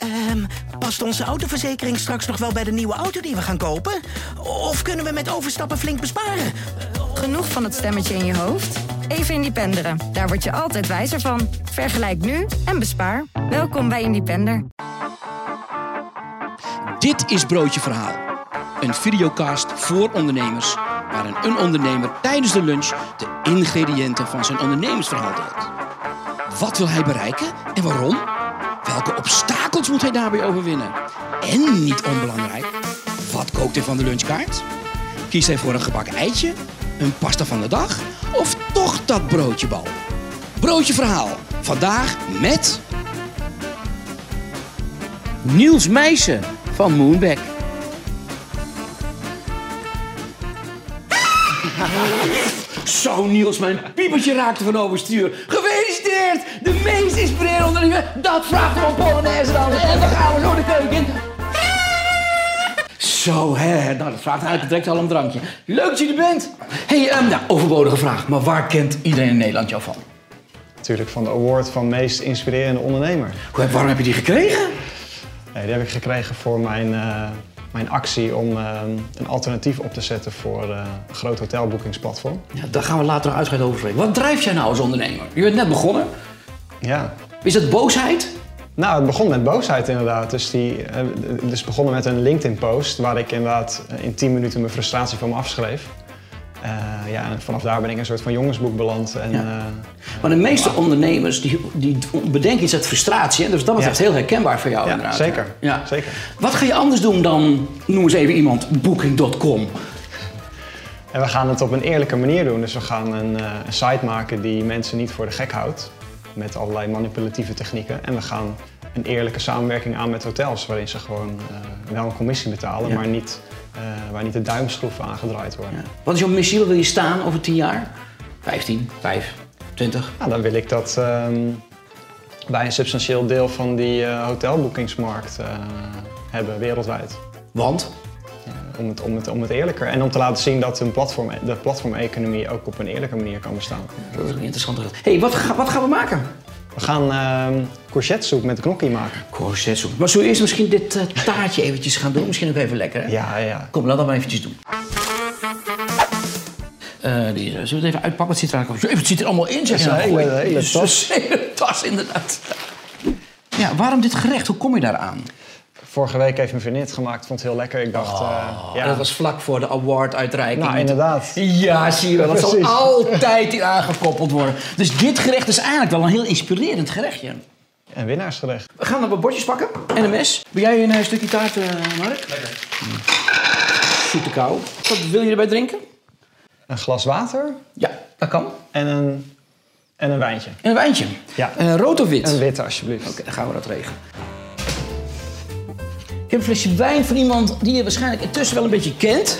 Ehm, past onze autoverzekering straks nog wel bij de nieuwe auto die we gaan kopen? Of kunnen we met overstappen flink besparen? Genoeg van het stemmetje in je hoofd? Even Independeren. Daar word je altijd wijzer van. Vergelijk nu en bespaar. Welkom bij Independer. Dit is Broodje Verhaal. Een videocast voor ondernemers. Waarin een ondernemer tijdens de lunch de ingrediënten van zijn ondernemersverhaal deelt. Wat wil hij bereiken en waarom? Welke obstakels moet hij daarbij overwinnen? En niet onbelangrijk, wat kookt hij van de lunchkaart? Kiest hij voor een gebakken eitje, een pasta van de dag of toch dat broodjebal? Broodje Verhaal. Vandaag met Niels Meijsen van Moonback. Zo Niels, mijn piepertje raakte van overstuur. Gefeliciteerd! De meest inspirerende ondernemer. Dat vraagt om Polonaise dansen. En dan gaan we zo de keuken in. Zo, hè. Nou, dat vraagt eigenlijk direct al een drankje. Leuk dat je er bent. hey, ehm, nou, overbodige vraag. Maar waar kent iedereen in Nederland jou van? Natuurlijk van de award van meest inspirerende ondernemer. Hoe- Waarom heb je die gekregen? Nee, die heb ik gekregen voor mijn, eh, mijn actie om eh, een alternatief op te zetten voor eh, een groot hotelboekingsplatform. Ja, daar gaan we later nog uitgebreid over spreken. Wat drijft jij nou als ondernemer? Je bent net begonnen. Ja. Is dat boosheid? Nou, het begon met boosheid inderdaad. Dus, die, eh, dus begonnen met een LinkedIn-post waar ik inderdaad eh, in 10 minuten mijn frustratie van me afschreef. Eh, ja, en vanaf daar ben ik een soort van jongensboek beland. En, Ja. eh, Maar de meeste ondernemers die, die bedenken iets uit frustratie. Hè? Dus dat betreft Ja. heel herkenbaar voor jou Ja, inderdaad. zeker. Ja. Zeker. Wat ga je anders doen dan, noem eens even iemand, booking.com? En we gaan het op een eerlijke manier doen. Dus we gaan een, eh, een site maken die mensen niet voor de gek houdt. Met allerlei manipulatieve technieken. En we gaan een eerlijke samenwerking aan met hotels. Waarin ze gewoon wel een commissie betalen, maar niet, eh, waar niet de duimschroeven aangedraaid worden. Ja. Wat is jouw missie? Waar wil je staan over 10 jaar? 15, 5, 20? Nou, dan wil ik dat ehm, wij een substantieel deel van die eh, hotelboekingsmarkt eh, hebben wereldwijd. Want? Om het, om, het, om het eerlijker en om te laten zien dat een platform, de platformeconomie ook op een eerlijke manier kan bestaan. Dat is een interessante Hé, hey, wat, ga- wat gaan we maken? We gaan ehm courgettesoep met gnocchi maken. Courgette Maar zullen we eerst misschien dit eh, taartje eventjes gaan doen? Misschien ook even lekker, hè? Ja, ja. Kom, laten we maar eventjes doen. Eh, die, zullen we het even uitpakken? Wat zit er eigenlijk? Het zit er allemaal in, zeg je een hele- Goeie. hele Jezus, tas. een hele tas, inderdaad. Ja, waarom dit gerecht? Hoe kom je daaraan? Vorige week heeft mijn vriendin het gemaakt. vond het heel lekker. Ik dacht, eh, ja. Dat was vlak voor de award-uitreiking. Nou, inderdaad. Ja, zie je wel. Dat zal altijd hier aangekoppeld worden. Dus dit gerecht is eigenlijk wel een heel inspirerend gerechtje. Een winnaarsgerecht. We gaan nog wat bordjes pakken en een mes. Wil jij een eh, stukje taart, eh, Mark? Lekker. Zoete kou. Wat wil je erbij drinken? Een glas water Ja, dat kan. en een, en een wijntje. En een wijntje. Ja. Eh, rood of wit? Een witte, alsjeblieft. Oké, dan gaan we dat regelen. Ik heb een flesje wijn van iemand die je waarschijnlijk intussen wel een beetje kent.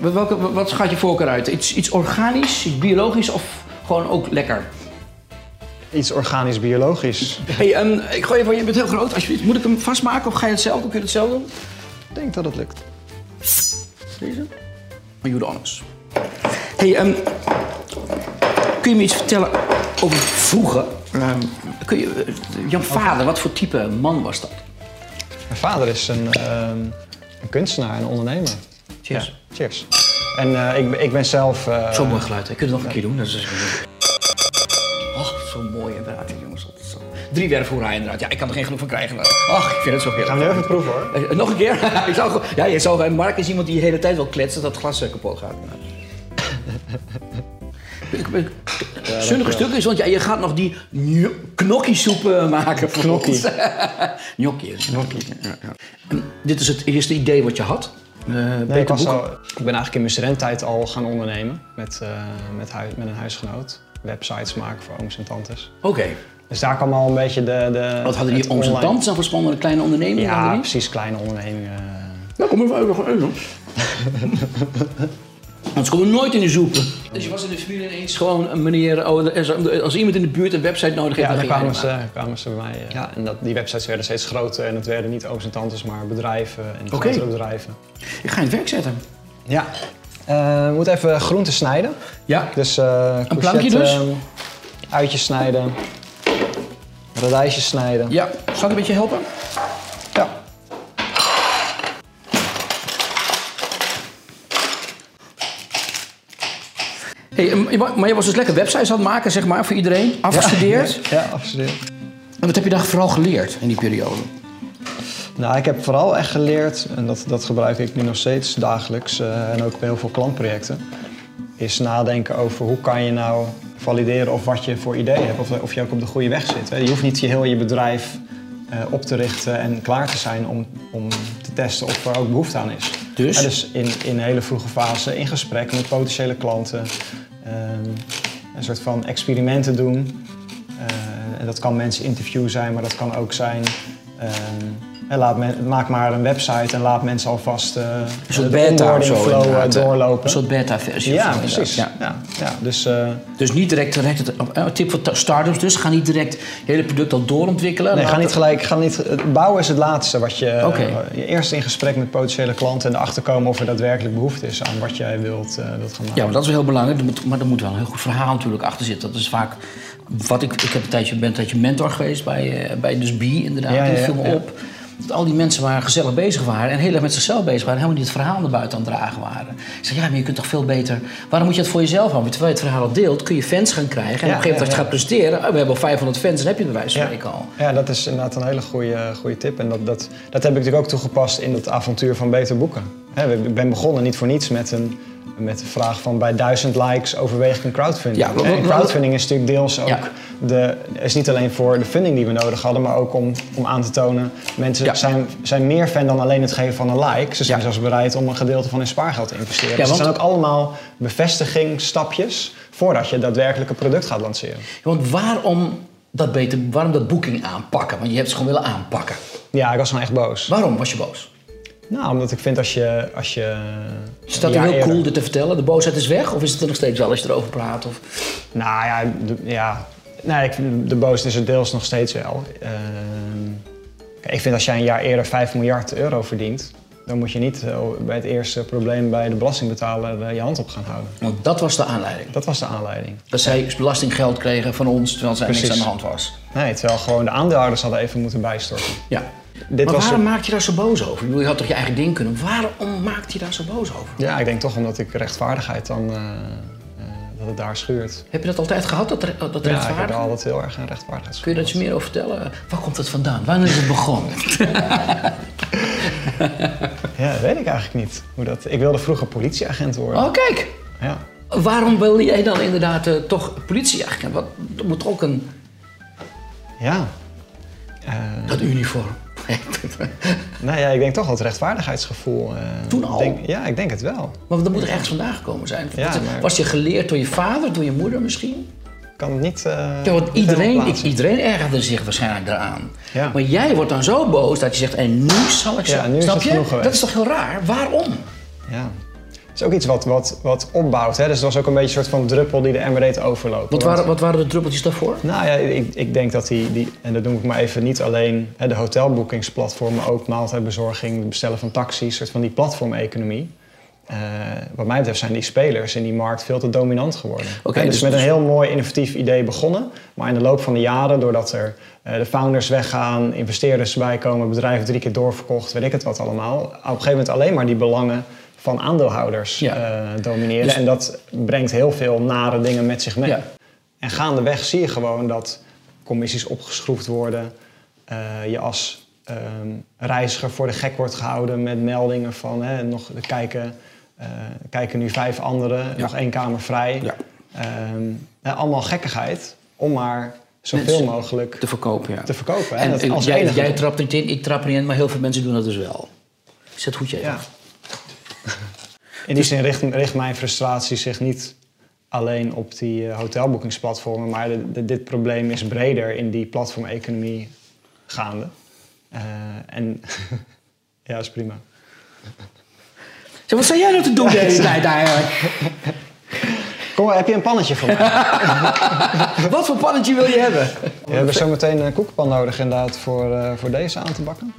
Wat- Welke, wat gaat je voorkeur uit? Iets, iets organisch, iets biologisch of gewoon ook lekker? Iets organisch-biologisch. Hey, ehm, ik gooi even, je bent heel groot. Alsjeblieft, moet ik hem vastmaken of ga je het zelf doen? Kun je het zelf doen? Ik denk dat het lukt. Deze? Maar you honors. Hey, ehm, kun je me iets vertellen over vroeger? Ehm, kun je, eh, jouw vader, wat voor type man was dat? Mijn vader is een, ehm, een kunstenaar en ondernemer. Cheers. Ja, cheers. En eh, ik, ben- ik ben zelf... eh, Zo'n mooi geluid? Kun je het nog een keer doen? Dat is Oh, zo mooi inderdaad, jongens. Zo. Drie werfhoeraai inderdaad. Ja, ik kan er geen genoeg van krijgen. Ach, ik vind het zo heerlijk. Gaan we nu even proeven hoor. Nog een keer? ik zou, ja, je zou, Mark is iemand die de hele tijd wil kletsen dat het glas kapot gaat. Zunnige stuk is, want ja, je gaat nog die gnocchi-soep eh, maken. voor Gnocchi. ons. Gnocchi. is- Ja, ja. En dit is het eerste idee wat je had? Eh Nee, ik, al, ben eigenlijk in mijn studententijd al gaan ondernemen met, eh, met, met een huisgenoot. Websites maken voor ooms en tantes. Oké. Dus daar kwam al een beetje de... de Wat hadden die ooms en tantes dan voor spannende kleine ondernemingen? Ja, precies, kleine ondernemingen. Ja, kom even even even. Anders komen we nooit in de soep. Dus je was in de familie ineens gewoon een meneer... Oh, als iemand in de buurt een website nodig heeft, Ja, dan kwamen ze, kwamen ze bij mij. eh, Ja, en dat, die websites werden steeds groter en het werden niet ooms en tantes, maar bedrijven en Oké. grotere bedrijven. Ik ga je in het werk zetten. Ja. Eh, we moeten even groenten snijden. Ja. Dus eh Een plankje dus? ehm, Uitjes snijden. radijsjes snijden. Ja, zal ik een beetje helpen? Hey, maar je was dus lekker websites aan het maken, zeg maar, voor iedereen. Afgestudeerd. Ja, ja, afgestudeerd. En wat heb je daar vooral geleerd in die periode? Nou, ik heb vooral echt geleerd, en dat, dat gebruik ik nu nog steeds dagelijks uh, en ook bij heel veel klantprojecten, is nadenken over hoe kan je nou valideren of wat je voor ideeën hebt, of, of je ook op de goede weg zit. Hè. Je hoeft niet je heel je bedrijf uh, op te richten en klaar te zijn om, om te testen of er ook behoefte aan is. Dus? Ja, dus in, in een hele vroege fase in gesprek met potentiële klanten, een soort van experimenten doen. Uh, en dat kan mensen interview zijn, maar dat kan ook zijn en laat men, maak maar een website en laat mensen alvast uh, een soort beta of zo, flow uh, doorlopen. Een soort beta-versie. Ja, precies. Ja. Ja, ja. Dus, uh, dus niet direct, direct het, een tip voor startups dus, ga niet direct het hele product al doorontwikkelen. Nee, ga niet gelijk, ga niet, bouwen is het laatste wat je, okay. je eerst in gesprek met potentiële klanten en erachter komen of er daadwerkelijk behoefte is aan wat jij wilt, wilt gaan maken. Ja, maar dat is wel heel belangrijk, maar er moet wel een heel goed verhaal natuurlijk achter zitten. Dat is vaak wat ik, ik heb een tijdje, ben een tijdje mentor geweest bij, bij dus B inderdaad, ja, die viel me op dat al die mensen maar gezellig bezig waren en heel erg met zichzelf bezig waren, helemaal niet het verhaal naar buiten aan het dragen waren. Ik zei, ja, maar je kunt toch veel beter. Waarom moet je het voor jezelf houden? Terwijl je het verhaal al deelt, kun je fans gaan krijgen. En op een gegeven moment als je gaat presteren, oh, we hebben al 500 fans, dan heb je het bij wijze van spreken al. Ja, dat is inderdaad een hele goede, goede tip. En dat, dat, dat heb ik natuurlijk ook toegepast in het avontuur van Beter Boeken. Ik ben begonnen niet voor niets met een met de vraag van bij duizend likes overweeg ik een crowdfunding. Ja, en crowdfunding is natuurlijk deels ook de, is niet alleen voor de funding die we nodig hadden, maar ook om, om aan te tonen mensen zijn, zijn meer fan dan alleen het geven van een like. Ze zijn zelfs bereid om een gedeelte van hun spaargeld te investeren. dus het zijn ook allemaal bevestigingstapjes voordat je daadwerkelijk een product gaat lanceren. want waarom dat beter, waarom dat boeking aanpakken? Want je hebt ze gewoon willen aanpakken. Ja, ik was gewoon echt boos. Waarom was je boos? Nou, omdat ik vind als je... Als je is dat heel eerder... cool dit te vertellen? De boosheid is weg? Of is het er nog steeds wel als je erover praat? Of? Nou ja, ja. Nee, ik vind de boosheid is er deels nog steeds wel. Uh, ik vind als jij een jaar eerder 5 miljard euro verdient... dan moet je niet uh, bij het eerste probleem bij de belastingbetaler uh, je hand op gaan houden. Want dat was de aanleiding? Dat was de aanleiding. Dat zij belastinggeld kregen van ons terwijl zij niks aan de hand was? Nee, terwijl gewoon de aandeelhouders hadden even moeten bijstorten. Ja. Dit maar waarom maak je daar zo boos over? Je had toch je eigen ding kunnen. Waarom maakt je daar zo boos over? Ja, ik denk toch omdat ik rechtvaardigheid dan... Uh, dat het daar schuurt. Heb je dat altijd gehad, dat, dat ja, ik heb er altijd heel erg een rechtvaardigheid. Kun je daar iets meer over vertellen? Waar komt het vandaan? Wanneer is het begonnen? ja, dat weet ik eigenlijk niet. Hoe dat... Ik wilde vroeger politieagent worden. Oh, kijk! Ja. Waarom wilde jij dan inderdaad uh, toch politieagent? Wat, er moet ook een... Ja. dat uniform. Nou ja, ik denk toch dat het rechtvaardigheidsgevoel. Uh, Toen al? Denk, ja, ik denk het wel. Maar dat moet er ergens vandaan gekomen zijn. Ja, maar... Was je geleerd door je vader, door je moeder misschien? kan het niet. Uh, ja, want iedereen, ik, iedereen ergerde zich waarschijnlijk eraan. Ja. Maar jij wordt dan zo boos dat je zegt: en nu zal ik zo. Ja, nu Snap is je? Genoeg dat is toch heel raar? Waarom? Ja. Is ook iets wat, wat, wat opbouwt. Hè? Dus het was ook een beetje een soort van druppel die de emmer deed overlopen. Wat waren, wat waren de druppeltjes daarvoor? Nou ja, ik, ik denk dat die, die, en dat noem ik maar even, niet alleen hè, de hotelboekingsplatform, maar ook maaltijdbezorging, het bestellen van taxis, soort van die platformeconomie. Uh, wat mij betreft zijn die spelers in die markt veel te dominant geworden. Okay, dus, dus met een heel mooi innovatief idee begonnen. Maar in de loop van de jaren, doordat er uh, de founders weggaan, investeerders bijkomen, bedrijven drie keer doorverkocht, weet ik het wat allemaal. Op een gegeven moment alleen maar die belangen van aandeelhouders ja. uh, domineren. Dus... En dat brengt heel veel nare dingen met zich mee. Ja. En gaandeweg zie je gewoon dat commissies opgeschroefd worden. Uh, je als um, reiziger voor de gek wordt gehouden met meldingen van... Hè, nog, kijken, uh, kijken nu vijf anderen, ja. nog één kamer vrij. Um, allemaal gekkigheid om maar zoveel mogelijk te verkopen. Ja. Te verkopen en, en als jij, jij trapt niet in, ik trap niet in, maar heel veel mensen doen dat dus wel. Zet goed je even. In die zin richt, richt, mijn frustratie zich niet alleen op die uh, hotelboekingsplatformen, maar de, de, dit probleem is breder in die platformeconomie gaande. Uh, en ja, is prima. Zo, wat zou jij nou te doen de hele tijd eigenlijk? Kom, heb je een pannetje voor mij? wat voor pannetje wil je hebben? We hebben zo meteen een koekenpan nodig inderdaad voor, uh, voor deze aan te bakken.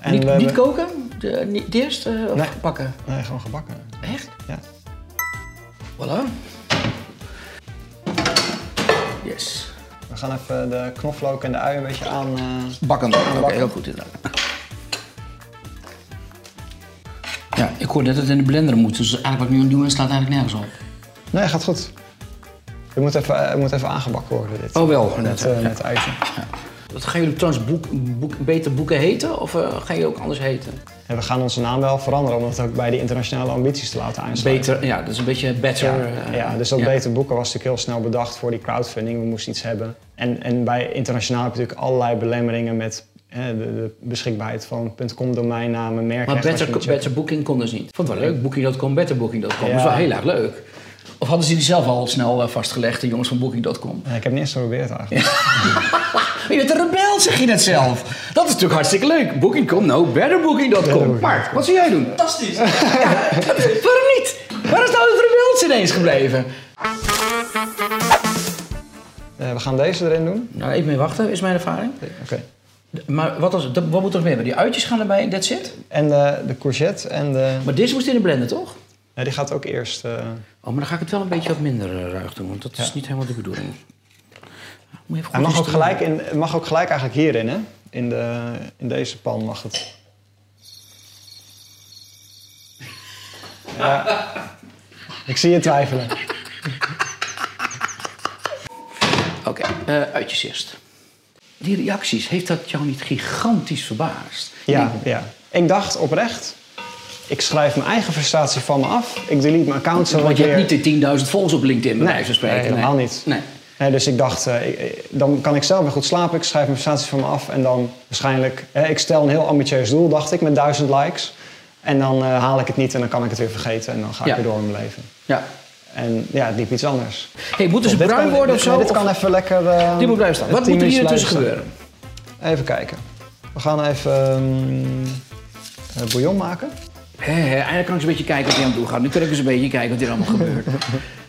En niet, niet koken? De, niet eerst uh, of nee. gebakken? Nee, gewoon gebakken. Echt? Ja. Voilà. Yes. We gaan even de knoflook en de ui een beetje aan... eh, Bakken. Oké, bakken. heel goed inderdaad. Ja, ik hoorde net dat het in de blender moet. Dus eigenlijk wat ik nu aan het doen slaat eigenlijk nergens op. Nee, gaat goed. Het moet even, het moet even aangebakken worden, dit. Oh wel. Met, eh, met uitje. Wat gaan jullie trouwens boek, boek, beter boeken heten? Of eh, gaan jullie ook anders heten? En we gaan onze naam wel veranderen om het ook bij die internationale ambities te laten aansluiten. Beter, ja, dat is een beetje better. Ja, eh, ja, dus dat ja. beter boeken was natuurlijk heel snel bedacht voor die crowdfunding. We moesten iets hebben. En, en bij internationaal heb je natuurlijk allerlei belemmeringen met de, de beschikbaarheid van .com domeinnamen, merken. Maar better, better Booking kon dus niet. Vond het wel leuk. Booking.com, betterbooking.com. Dat is Ja. wel heel erg leuk. Hadden ze die zelf al snel eh, vastgelegd, de jongens van Booking.com? ik heb niet eens geprobeerd eigenlijk. Je bent een rebel, zeg je net zelf. Dat is natuurlijk hartstikke leuk. Booking.com, no, betterbooking.com. Mark, wat zou jij doen? Fantastisch. waarom niet? Waar is nou de rebels ineens gebleven? Eh, we gaan deze erin doen. Nou, even mee wachten, is mijn ervaring. Oké. Maar wat, als, dat- wat moet er nog meer? Die uitjes gaan erbij, that's it? En de, de courgette en de... Maar deze moest in de blender, toch? Ja, die gaat ook eerst... eh, Oh, maar dan ga ik het wel een beetje wat minder eh, ruig doen, want dat is niet helemaal de bedoeling. Moet je even hij goed mag ook, gelijk in, het mag ook gelijk eigenlijk hierin, hè? In, de, in deze pan mag het. Ja. Ik zie je twijfelen. Oké, eh, uitjes eerst. Die reacties, heeft dat jou niet gigantisch verbaasd? Ja, ja. Ik dacht oprecht, ik schrijf mijn eigen frustratie van me af. Ik delete mijn account zo Want je weer. hebt niet de 10.000 volgers op LinkedIn, bij Nee, wijze van spreken. nee, helemaal niet. Nee. Nee, dus ik dacht, eh, ik- dan kan ik zelf weer goed slapen. Ik schrijf mijn frustraties van me af. En dan waarschijnlijk, ik stel een heel ambitieus doel, dacht ik, met duizend likes. En dan eh, haal ik het niet en dan kan ik het weer vergeten. En dan ga ik Ja. weer door met mijn leven. Ja. En ja, het liep iets anders. Hey, moeten ze bruin kan- worden of zo? dit kan even lekker... eh, Dit moet blijven staan. Wat moet er hier tussen gebeuren? Even kijken. We gaan even eh, bouillon maken. Hé, hé, eigenlijk kan ik eens een beetje kijken wat hij aan het doen gaat. Nu kan ik eens een beetje kijken wat hier allemaal gebeurt. Ik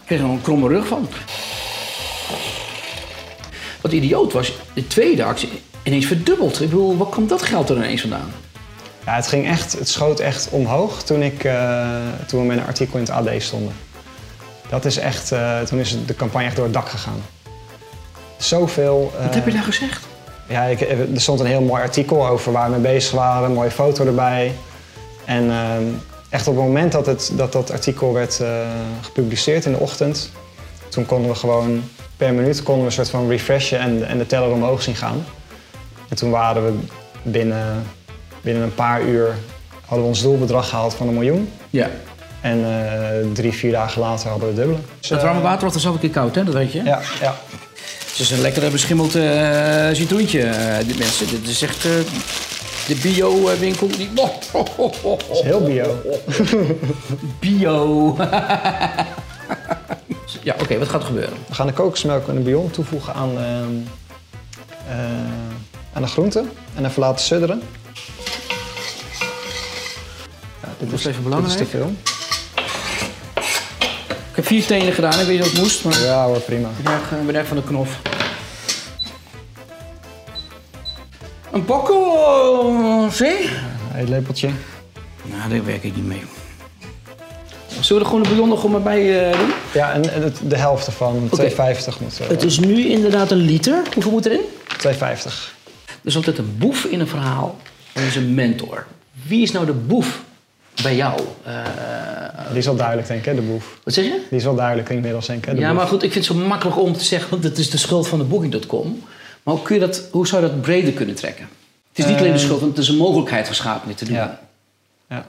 kreeg er al een kromme rug van. Wat idioot was, de tweede actie ineens verdubbeld. Ik bedoel, waar komt dat geld er ineens vandaan? Ja, het ging echt, het schoot echt omhoog toen, ik, eh, toen we met een artikel in het AD stonden. Dat is echt, eh, toen is de campagne echt door het dak gegaan. Zoveel. eh, Wat heb je daar gezegd? Ja, ik, er stond een heel mooi artikel over waar we mee bezig waren, een mooie foto erbij. En ehm, echt op het moment dat het, dat, dat artikel werd eh, gepubliceerd in de ochtend, toen konden we gewoon per minuut konden we een soort van refreshen en, en de teller omhoog zien gaan. En toen waren we binnen, binnen een paar uur, hadden we ons doelbedrag gehaald van een miljoen. Ja. En eh, drie, vier dagen later hadden we het dubbele. Dus, Het eh, warme water was zelf een keer koud, hè? Dat weet je. Ja, ja. Het is een lekkere beschimmeld eh citroentje, dit mensen. Dit is echt de bio-winkel. Die... Heel bio. Bio. ja, oké, wat gaat er gebeuren? We gaan de kokosmelk en de bouillon toevoegen aan, ehm, eh, aan de groenten en even laten sudderen. Ja, dit Dat is even Dit belangrijk. is te veel. Ik heb vier tenen gedaan, ik weet niet of het moest, maar Ja hoor, prima. ik ben ben erg van de knof. Een pokkel, zie? Een lepeltje. Nou, daar werk ik niet mee. Zullen we er gewoon de bouillon nog maar bij eh, doen? Ja, en het- de helft ervan, 2,50 moet er. Het is nu inderdaad een liter. Hoeveel moet erin? 2,50. Er is altijd een boef in een verhaal. En er is een mentor. Wie is nou de boef bij jou? Eh, Die is wel duidelijk, denk ik, hè, de boef. wat zeg je? Die is wel duidelijk inmiddels, denk ik. Hè, de Ja, boef. maar goed, ik vind het zo makkelijk om te zeggen, want het is de schuld van de Booking.com. Maar hoe, kun je dat, hoe zou je dat breder kunnen trekken? Het is niet alleen de Eh, schuld, want het is een mogelijkheid geschapen dit te doen. Ja. Ja.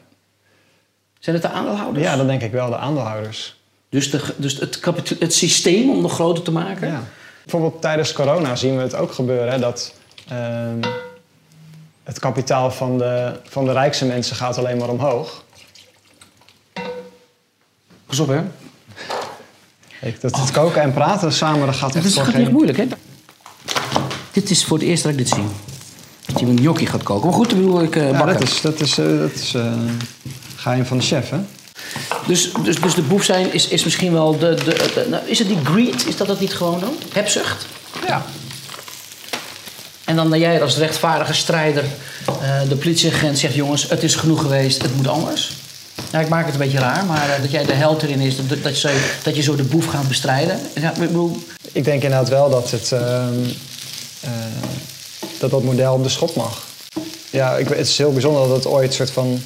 Zijn het de aandeelhouders? ja, dat denk ik wel, de aandeelhouders. Dus, de, dus het, het systeem om nog groter te maken? Ja. Bijvoorbeeld tijdens corona zien we het ook gebeuren, hè, dat ehm, het kapitaal van de, van de rijkste mensen gaat alleen maar omhoog. Pas op, hè? Kijk, dat het koken en praten samen, dat gaat Dat echt is voor gaat niet geen... moeilijk, hè? Dit is voor het eerst dat ik dit zie. Dat je een gnocchi gaat koken. Maar goed, dan bedoel ik eh Ja, bakken. dat is, dat is, eh, dat is eh, geheim van de chef, hè? Dus, dus, dus de boef zijn is, is misschien wel de... de, de- nou, is het die greed? Is dat het niet gewoon dan? Hebzucht? Ja. En dan dat jij als rechtvaardige strijder de politieagent zegt... jongens, het is genoeg geweest, het moet anders. Ja, ik maak het een beetje raar, maar dat jij de held erin is... dat, dat, je, zo- dat je zo de boef gaat bestrijden. Ja, ik bedoel, ik denk inderdaad wel dat het, ehm, eh, dat, dat model op de schop mag. Ja, ik, het is heel bijzonder dat het ooit een soort van...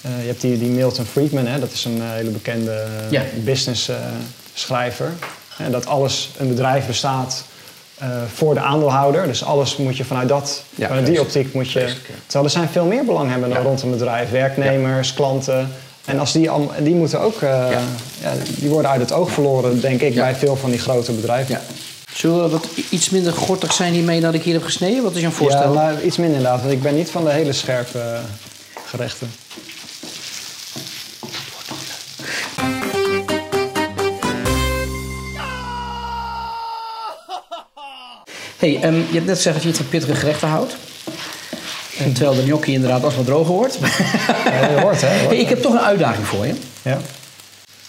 eh, je hebt die, die Milton Friedman, hè, dat is een eh, hele bekende Ja. business eh, schrijver. Dat alles, een bedrijf bestaat eh, voor de aandeelhouder. Dus alles moet je vanuit, dat, Ja, vanuit die optiek moet je... Juist, ja. Terwijl er zijn veel meer belanghebbenden Ja. rond een bedrijf. Werknemers, klanten. En als die, die moeten ook... eh, Ja. ja, die worden uit het oog verloren, denk ik, Ja. bij veel van die grote bedrijven. Zullen we wat i- iets minder gortig zijn hiermee dan ik hier heb gesneden? Wat is jouw voorstel? Ja, maar iets minder inderdaad, want ik ben niet van de hele scherpe eh, gerechten. Hey, ehm, je hebt net gezegd dat je niet van pittige gerechten houdt. En terwijl de gnocchi inderdaad alsmaar droger wordt. Ja, hoort, hè? je hoort, hey, ik heb toch een uitdaging voor je. Ja.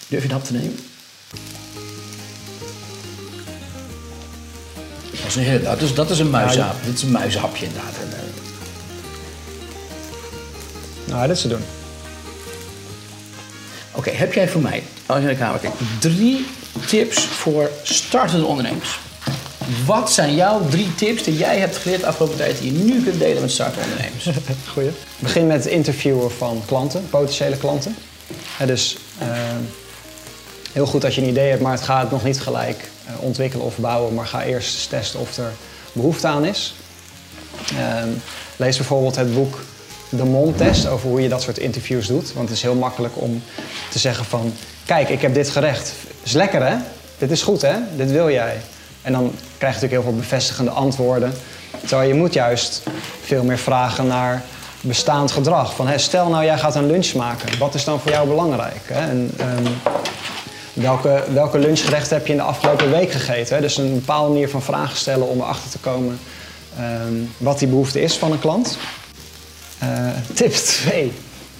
Durf je een hap te nemen? Dat is een, dat is, een muishap. Dit is een muishapje inderdaad. Eh, Nou, dit is te doen. Oké, heb jij voor mij, als je naar de kamer kijkt, drie tips voor startende ondernemers? Wat zijn jouw drie tips die jij hebt geleerd de afgelopen tijd die je nu kunt delen met startende ondernemers? Goeie. Begin met het interviewen van klanten, potentiële klanten. Dus eh, heel goed als je een idee hebt, maar het gaat nog niet gelijk ontwikkelen of bouwen. Maar ga eerst testen of er behoefte aan is. Ehm, lees bijvoorbeeld het boek De Mond-test over hoe je dat soort interviews doet. Want het is heel makkelijk om te zeggen van... Kijk, ik heb dit gerecht. Is lekker hè? Dit is goed hè? Dit wil jij. En dan krijg je natuurlijk heel veel bevestigende antwoorden. Terwijl je moet juist veel meer vragen naar bestaand gedrag. Van, stel nou, jij gaat een lunch maken. Wat is dan voor jou belangrijk? Hè? En, ehm, welke, welke lunchgerechten heb je in de afgelopen week gegeten? Hè? Dus een bepaalde manier van vragen stellen om erachter te komen ehm, wat die behoefte is van een klant. Eh, tip 2.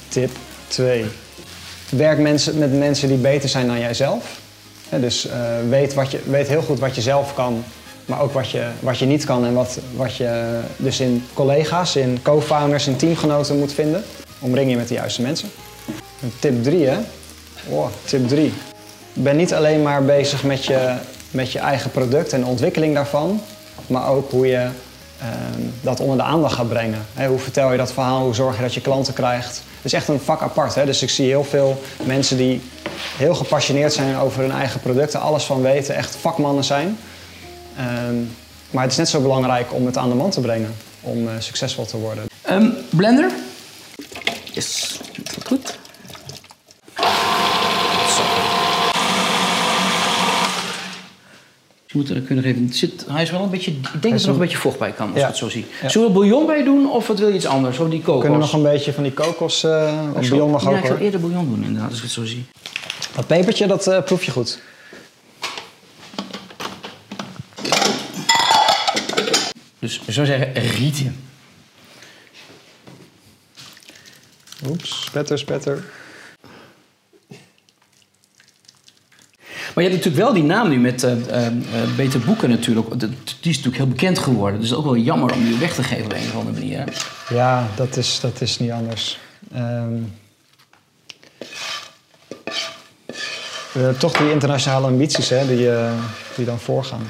Tip 2. Werk mensen, met mensen die beter zijn dan jijzelf. Dus eh, weet, wat je, weet heel goed wat je zelf kan, maar ook wat je, wat je niet kan en wat, wat je dus in collega's, in co-founders, in teamgenoten moet vinden. Omring je met de juiste mensen. En tip 3, hè? Oh, tip 3. Ben niet alleen maar bezig met je, met je eigen product en de ontwikkeling daarvan, maar ook hoe je ehm, dat onder de aandacht gaat brengen. Hè, hoe vertel je dat verhaal? Hoe zorg je dat je klanten krijgt? Het is echt een vak apart. Hè? Dus ik zie heel veel mensen die heel gepassioneerd zijn over hun eigen producten, alles van weten, echt vakmannen zijn. Ehm, maar het is net zo belangrijk om het aan de man te brengen, om eh, succesvol te worden. Ehm, blender? Yes, dat gaat goed. Zo. Je moet er kunnen even. Zit, hij is wel een beetje. Ik denk dat er nog een beetje vocht bij kan, als Ja. ik het zo zie. Ja. Zullen we bouillon bij doen of wat wil je iets anders? Of die kokos? We kunnen nog een beetje van die kokos, eh Ik of bouillon mag ja, ook ik zou eerder bouillon doen inderdaad, als ik het zo zie. Dat pepertje, dat eh, proef je goed. Dus we zou zeggen rietje. Oeps, spetter, spetter. Maar je hebt natuurlijk wel die naam nu met eh, eh, eh, Beter Boeken natuurlijk. Dat- Die is natuurlijk heel bekend geworden. Dus het is ook wel jammer om die weg te geven op een of andere manier. hè? Ja, dat is, dat is niet anders. Ehm, we hebben toch die internationale ambities hè, die, eh, die dan voorgaan.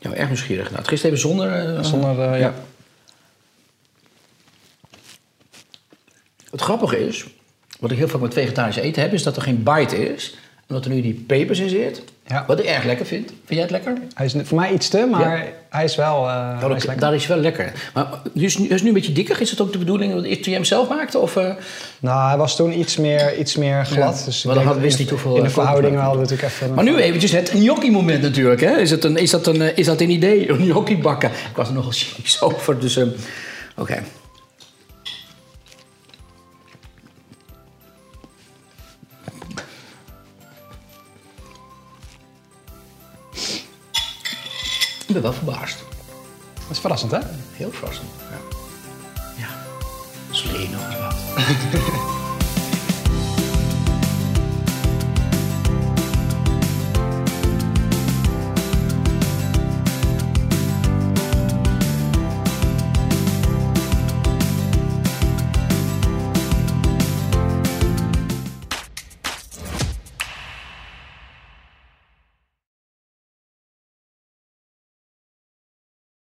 Ja, erg nieuwsgierig. Nou, het gisteren even zonder... Zonder, eh, ja. Het grappige is, wat ik heel vaak met vegetarisch eten heb, is dat er geen bite is. En dat er nu die pepers in zit. Ja. Wat ik erg lekker vind. Vind jij het lekker? Hij is voor mij iets te, maar Ja. hij is wel eh, Nou, hij dat, is lekker. dat is wel lekker. Maar nu is, nu is nu een beetje dikker. Is het ook de bedoeling dat toen je hem zelf maakte? Of, eh, Nou, hij was toen iets meer, iets meer glad. Ja, Dus maar dan dat wist niet hoeveel, In de eh, verhoudingen hadden we natuurlijk even... Maar nu eventjes het gnocchi-moment natuurlijk. Hè? Is, het een, is, dat een, eh, is dat een idee? Een gnocchi bakken? Ik was er nogal cynisch over. Dus, ehm, oké. Ben wel verbaasd. Dat is verrassend, hè? Heel verrassend. Ja. ja. Zo leer je nog wat.